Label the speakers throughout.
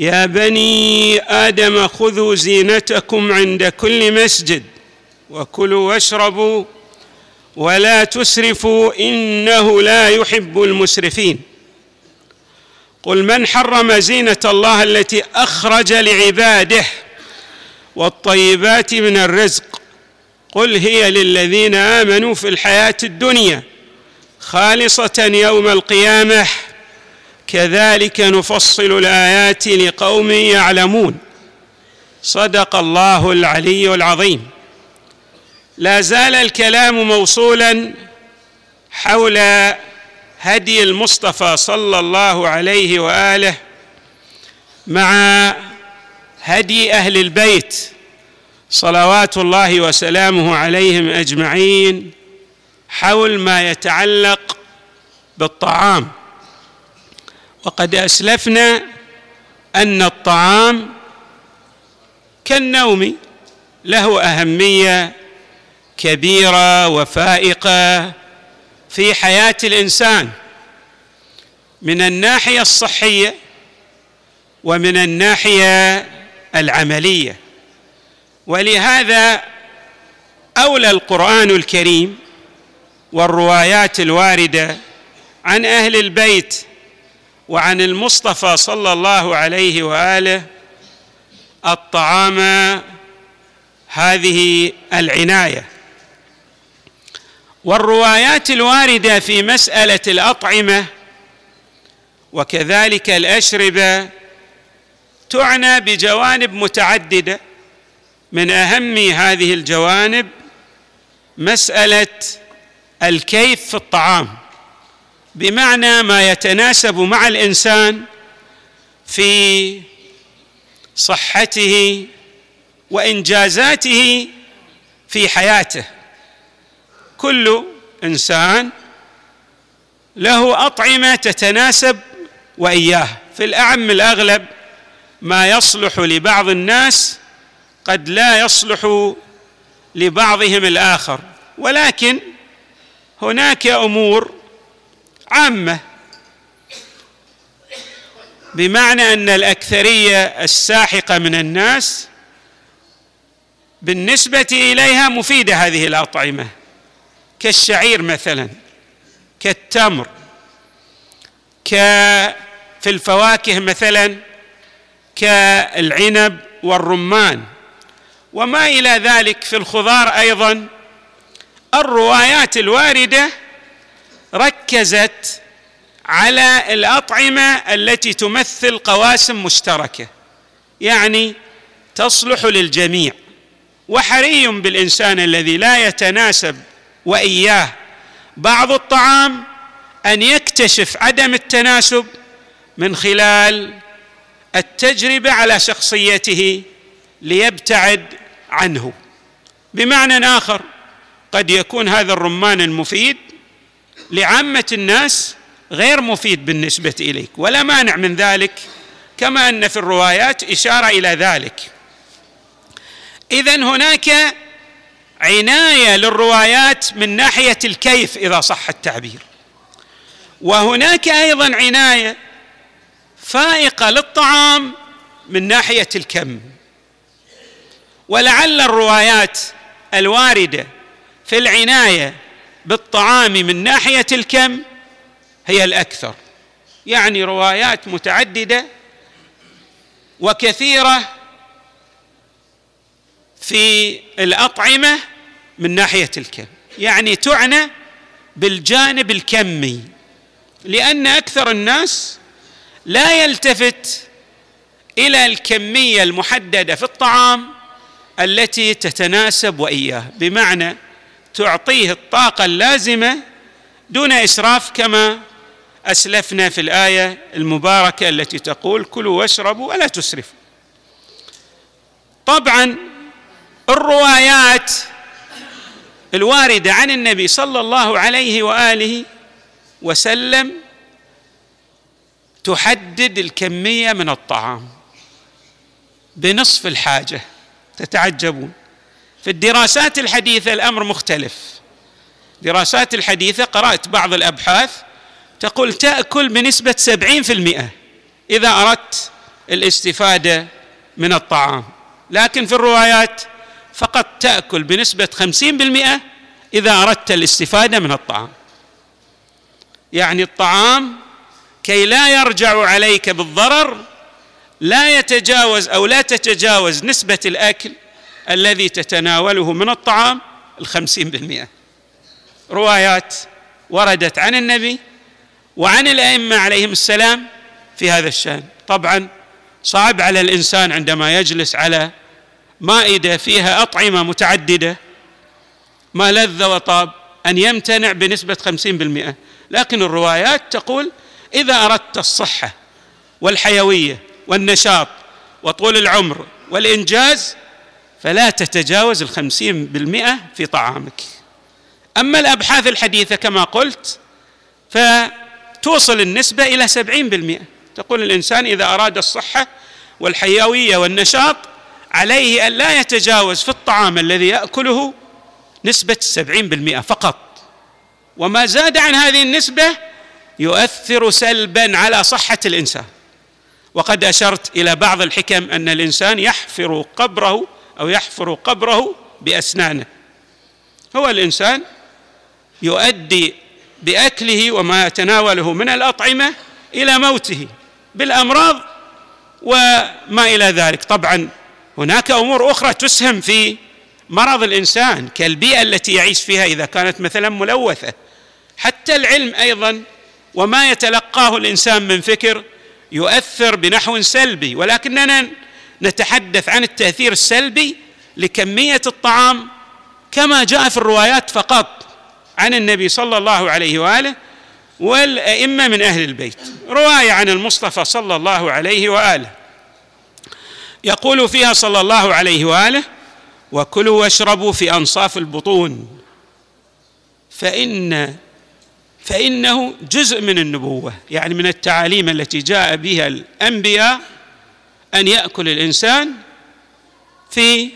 Speaker 1: يا بني آدم خذوا زينتكم عند كل مسجد وكلوا واشربوا ولا تسرفوا إنه لا يحب المسرفين. قل من حرم زينة الله التي أخرج لعباده والطيبات من الرزق؟ قل هي للذين آمنوا في الحياة الدنيا خالصة يوم القيامة. كذلك نفصل الآيات لقوم يعلمون. صدق الله العلي العظيم. لا زال الكلام موصولا حول هدي المصطفى صلى الله عليه وآله مع هدي أهل البيت صلوات الله وسلامه عليهم أجمعين حول ما يتعلق بالطعام. وقد أسلفنا أن الطعام كالنوم له أهمية كبيرة وفائقة في حياة الإنسان. من الناحية الصحية ومن الناحية العملية. ولهذا أولى القرآن الكريم والروايات الواردة عن أهل البيت وعن المصطفى صلى الله عليه وآله الطعام هذه العناية. والروايات الواردة في مسألة الأطعمة وكذلك الأشربة تعنى بجوانب متعددة. من أهم هذه الجوانب مسألة الكيف في الطعام. بمعنى ما يتناسب مع الإنسان في صحته وإنجازاته في حياته. كل إنسان له أطعمة تتناسب وإياه. في الأعم الأغلب ما يصلح لبعض الناس قد لا يصلح لبعضهم الآخر. ولكن هناك أمور عامة. بمعنى أن الأكثرية الساحقة من الناس بالنسبة إليها مفيدة هذه الأطعمة. كالشعير مثلا كالتمر ك في الفواكه مثلا كالعنب والرمان. وما إلى ذلك في الخضار أيضا. الروايات الواردة ركزت على الأطعمة التي تمثل قواسم مشتركة يعني تصلح للجميع. وحري بالإنسان الذي لا يتناسب وإياه بعض الطعام أن يكتشف عدم التناسب من خلال التجربة على شخصيته ليبتعد عنه. بمعنى آخر قد يكون هذا الرمان المفيد لعامة الناس غير مفيد بالنسبة إليك ولا مانع من ذلك كما أن في الروايات إشارة إلى ذلك. اذا هناك عناية للروايات من ناحية الكيف إذا صح التعبير. وهناك أيضا عناية فائقة للطعام من ناحية الكم. ولعل الروايات الواردة في العناية بالطعام من ناحية الكم هي الأكثر. يعني روايات متعددة وكثيرة في الأطعمة من ناحية الكم. يعني تعنى بالجانب الكمي لأن أكثر الناس لا يلتفت إلى الكمية المحددة في الطعام التي تتناسب وإياه. بمعنى تعطيه الطاقة اللازمة دون إسراف كما أسلفنا في الآية المباركة التي تقول كلوا واشربوا ولا تسرفوا. طبعا الروايات الواردة عن النبي صلى الله عليه وآله وسلم تحدد الكمية من الطعام بنصف الحاجة تتعجبون. في الدراسات الحديثة الأمر مختلف. دراسات الحديثة قرأت بعض الأبحاث تقول تأكل بنسبة سبعين في المئة إذا أردت الاستفادة من الطعام. لكن في الروايات فقط تأكل بنسبة خمسين بالمئه إذا أردت الاستفادة من الطعام. يعني الطعام كي لا يرجع عليك بالضرر لا يتجاوز أو لا تتجاوز نسبة الأكل الذي تتناوله من الطعام الخمسين بالمئة. روايات وردت عن النبي وعن الأئمة عليهم السلام في هذا الشأن. طبعا صعب على الإنسان عندما يجلس على مائدة فيها أطعمة متعددة ما لذ وطاب أن يمتنع بنسبة خمسين بالمئة. لكن الروايات تقول إذا أردت الصحة والحيوية والنشاط وطول العمر والإنجاز فلا تتجاوز الخمسين بالمئة في طعامك. أما الأبحاث الحديثة كما قلت فتوصل النسبة إلى سبعين بالمئة. تقول الإنسان إذا أراد الصحة والحيوية والنشاط عليه أن لا يتجاوز في الطعام الذي يأكله نسبة السبعين بالمئة فقط. وما زاد عن هذه النسبة يؤثر سلبا على صحة الإنسان. وقد أشرت إلى بعض الحكم أن الإنسان يحفر قبره أو يحفر قبره بأسنانه. هو الإنسان يؤدي بأكله وما يتناوله من الأطعمة إلى موته بالأمراض وما إلى ذلك. طبعا هناك أمور أخرى تسهم في مرض الإنسان كالبيئة التي يعيش فيها إذا كانت مثلا ملوثة. حتى العلم أيضا وما يتلقاه الإنسان من فكر يؤثر بنحو سلبي. ولكننا نتحدث عن التأثير السلبي لكمية الطعام كما جاء في الروايات فقط عن النبي صلى الله عليه وآله والأئمة من أهل البيت. رواية عن المصطفى صلى الله عليه وآله. يقول فيها صلى الله عليه وآله وكلوا واشربوا في أنصاف البطون فان فإنه جزء من النبوة يعني من التعاليم التي جاء بها الأنبياء أن يأكل الإنسان في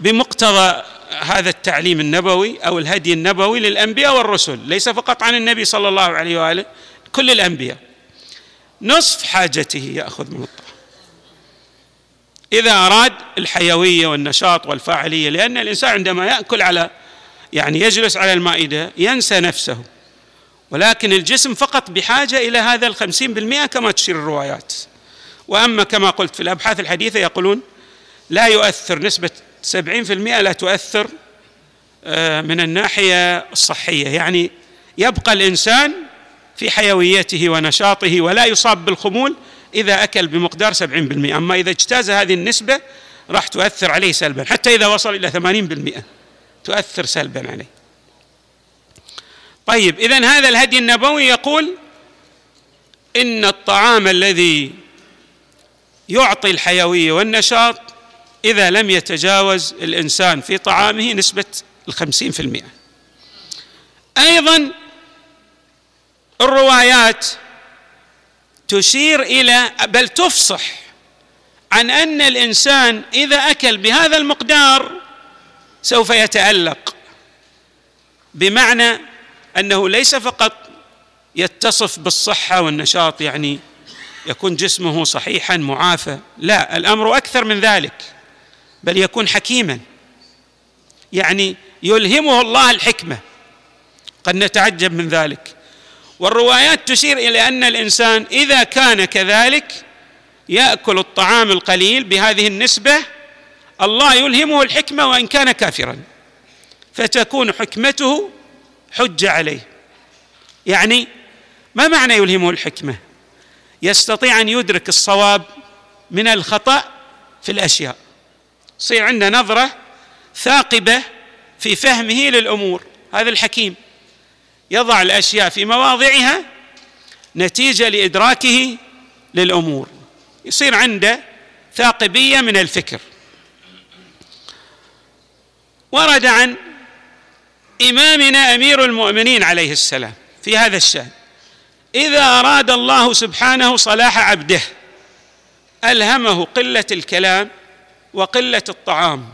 Speaker 1: بمقتضى هذا التعليم النبوي أو الهدي النبوي للأنبياء والرسل ليس فقط عن النبي صلى الله عليه وآله كل الأنبياء. نصف حاجته يأخذ من الطعام. إذا أراد الحيوية والنشاط والفاعلية لأن الإنسان عندما يأكل على يعني يجلس على المائدة ينسى نفسه. ولكن الجسم فقط بحاجة إلى هذا الخمسين بالمئة كما تشير الروايات. وأما كما قلت في الأبحاث الحديثة يقولون لا يؤثر نسبة سبعين في المئة لا تؤثر آه، من الناحية الصحية. يعني يبقى الإنسان في حيويته ونشاطه ولا يصاب بالخمول إذا أكل بمقدار سبعين بالمئة أما إذا اجتاز هذه النسبة راح تؤثر عليه سلبا حتى إذا وصل ثمانين بالمئة تؤثر سلبا عليه. طيب إذا هذا الهدي النبوي يقول إن الطعام الذي يعطي الحيوية والنشاط إذا لم يتجاوز الإنسان في طعامه نسبة الخمسين في المئة. أيضا الروايات تشير إلى بل تفصح عن أن الإنسان إذا أكل بهذا المقدار سوف يتألق بمعنى أنه ليس فقط يتصف بالصحة والنشاط يعني يكون جسمه صحيحا معافى. لا الأمر أكثر من ذلك بل يكون حكيما. يعني يلهمه الله الحكمة. قد نتعجب من ذلك. والروايات تشير إلى أن الإنسان إذا كان كذلك يأكل الطعام القليل بهذه النسبة الله يلهمه الحكمة وإن كان كافرا. فتكون حكمته حجة عليه. يعني ما معنى يلهمه الحكمة؟ يستطيع أن يدرك الصواب من الخطأ في الأشياء. يصير عنده نظرة ثاقبة في فهمه للأمور. هذا الحكيم. يضع الأشياء في مواضعها نتيجة لإدراكه للأمور. يصير عنده ثاقبية من الفكر. ورد عن إمامنا أمير المؤمنين عليه السلام في هذا الشأن. إذا أراد الله سبحانه صلاح عبده ألهمه قلة الكلام وقلة الطعام.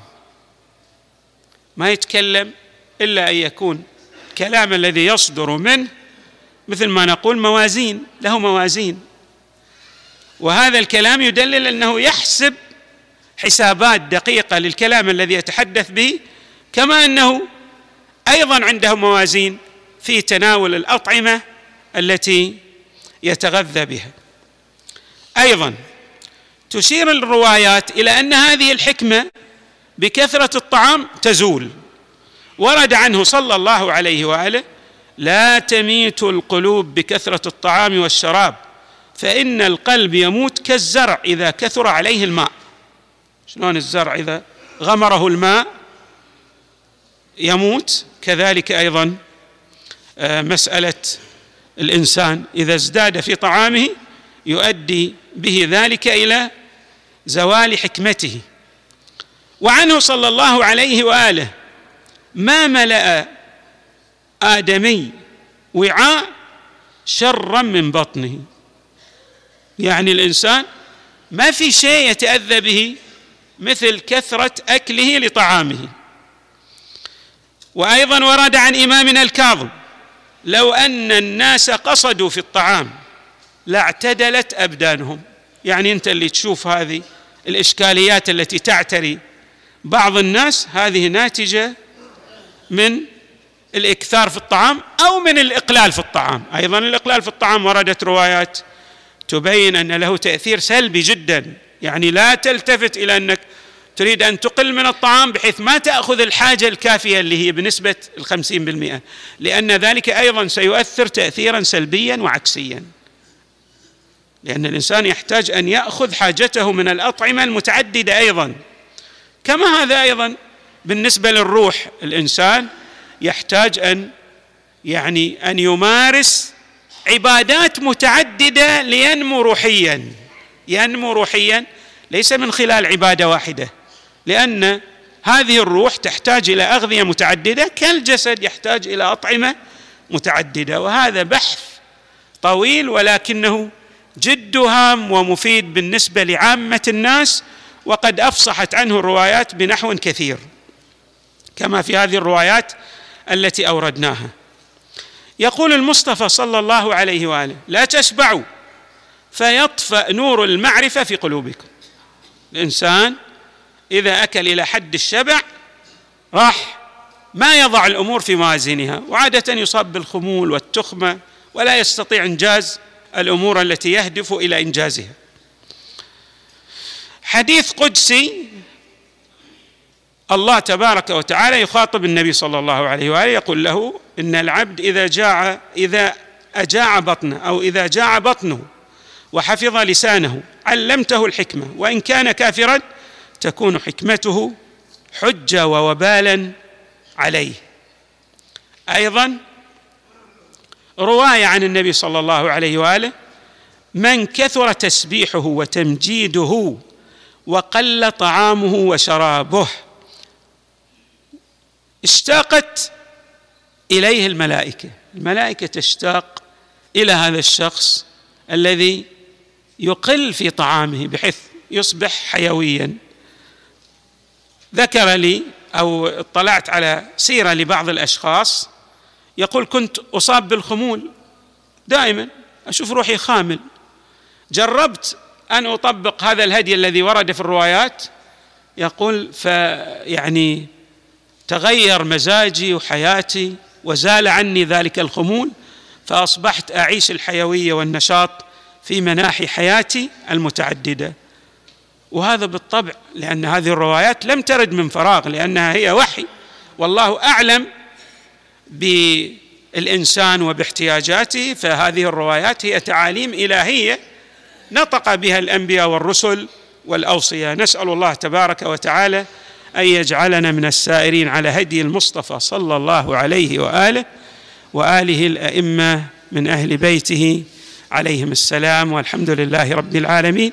Speaker 1: ما يتكلم إلا أن يكون الكلام الذي يصدر منه مثل ما نقول موازين له موازين. وهذا الكلام يدلل أنه يحسب حسابات دقيقة للكلام الذي يتحدث به كما أنه أيضا عنده موازين في تناول الأطعمة التي يتغذى بها. أيضا تشير الروايات إلى أن هذه الحكمة بكثرة الطعام تزول. ورد عنه صلى الله عليه وآله لا تميت القلوب بكثرة الطعام والشراب فإن القلب يموت كالزرع إذا كثر عليه الماء. شلون الزرع إذا غمره الماء يموت؟ كذلك أيضا آه، مسألة الإنسان إذا ازداد في طعامه يؤدي به ذلك إلى زوال حكمته. وعنه صلى الله عليه وآله ما ملأ آدمي وعاء شرا من بطنه. يعني الإنسان ما في شيء يتأذى به مثل كثرة أكله لطعامه. وأيضا ورد عن إمامنا الكاظم لو أن الناس قصدوا في الطعام لاعتدلت أبدانهم. يعني أنت اللي تشوف هذه الإشكاليات التي تعتري بعض الناس هذه ناتجة من الإكثار في الطعام أو من الإقلال في الطعام. أيضا الإقلال في الطعام وردت روايات تبين أن له تأثير سلبي جدا. يعني لا تلتفت إلى أنك تريد أن تقل من الطعام بحيث ما تأخذ الحاجة الكافية اللي هي بنسبة الخمسين بالمئة. لأن ذلك أيضا سيؤثر تاثيرا سلبيا وعكسيا. لأن الإنسان يحتاج أن يأخذ حاجته من الأطعمة المتعددة أيضا. كما هذا أيضا بالنسبة للروح. الإنسان يحتاج أن يعني أن يمارس عبادات متعددة لينمو روحيا. ينمو روحيا. ليس من خلال عبادة واحدة. لأن هذه الروح تحتاج إلى أغذية متعددة كالجسد يحتاج إلى أطعمة متعددة وهذا بحث طويل ولكنه جد هام ومفيد بالنسبة لعامة الناس وقد أفصحت عنه الروايات بنحو كثير كما في هذه الروايات التي أوردناها. يقول المصطفى صلى الله عليه وآله لا تشبعوا فيطفأ نور المعرفة في قلوبكم. الإنسان إذا أكل إلى حد الشبع راح. ما يضع الأمور في موازينها. وعادة يصاب بالخمول والتخمة ولا يستطيع إنجاز الأمور التي يهدف إلى إنجازها. حديث قدسي الله تبارك وتعالى يخاطب النبي صلى الله عليه وآله يقول له إن العبد إذا جاع إذا أجاع بطنه أو إذا جاع بطنه وحفظ لسانه علمته الحكمة وإن كان كافرا تكون حكمته حجة ووبالا عليه. أيضا رواية عن النبي صلى الله عليه وآله من كثر تسبيحه وتمجيده وقل طعامه وشرابه اشتاقت إليه الملائكة. الملائكة تشتاق إلى هذا الشخص الذي يقل في طعامه بحيث يصبح حيويا. ذكر لي أو اطلعت على سيرة لبعض الأشخاص يقول كنت أصاب بالخمول دائما أشوف روحي خامل. جربت أن أطبق هذا الهدي الذي ورد في الروايات. يقول فيعني تغير مزاجي وحياتي وزال عني ذلك الخمول فأصبحت أعيش الحيوية والنشاط في مناحي حياتي المتعددة. وهذا بالطبع لأن هذه الروايات لم ترد من فراغ لأنها هي وحي. والله أعلم بالإنسان وباحتياجاته فهذه الروايات هي تعاليم إلهية نطق بها الأنبياء والرسل والاوصياء نسأل الله تبارك وتعالى أن يجعلنا من السائرين على هدي المصطفى صلى الله عليه وآله وآله الأئمة من أهل بيته. عليهم السلام والحمد لله رب العالمين.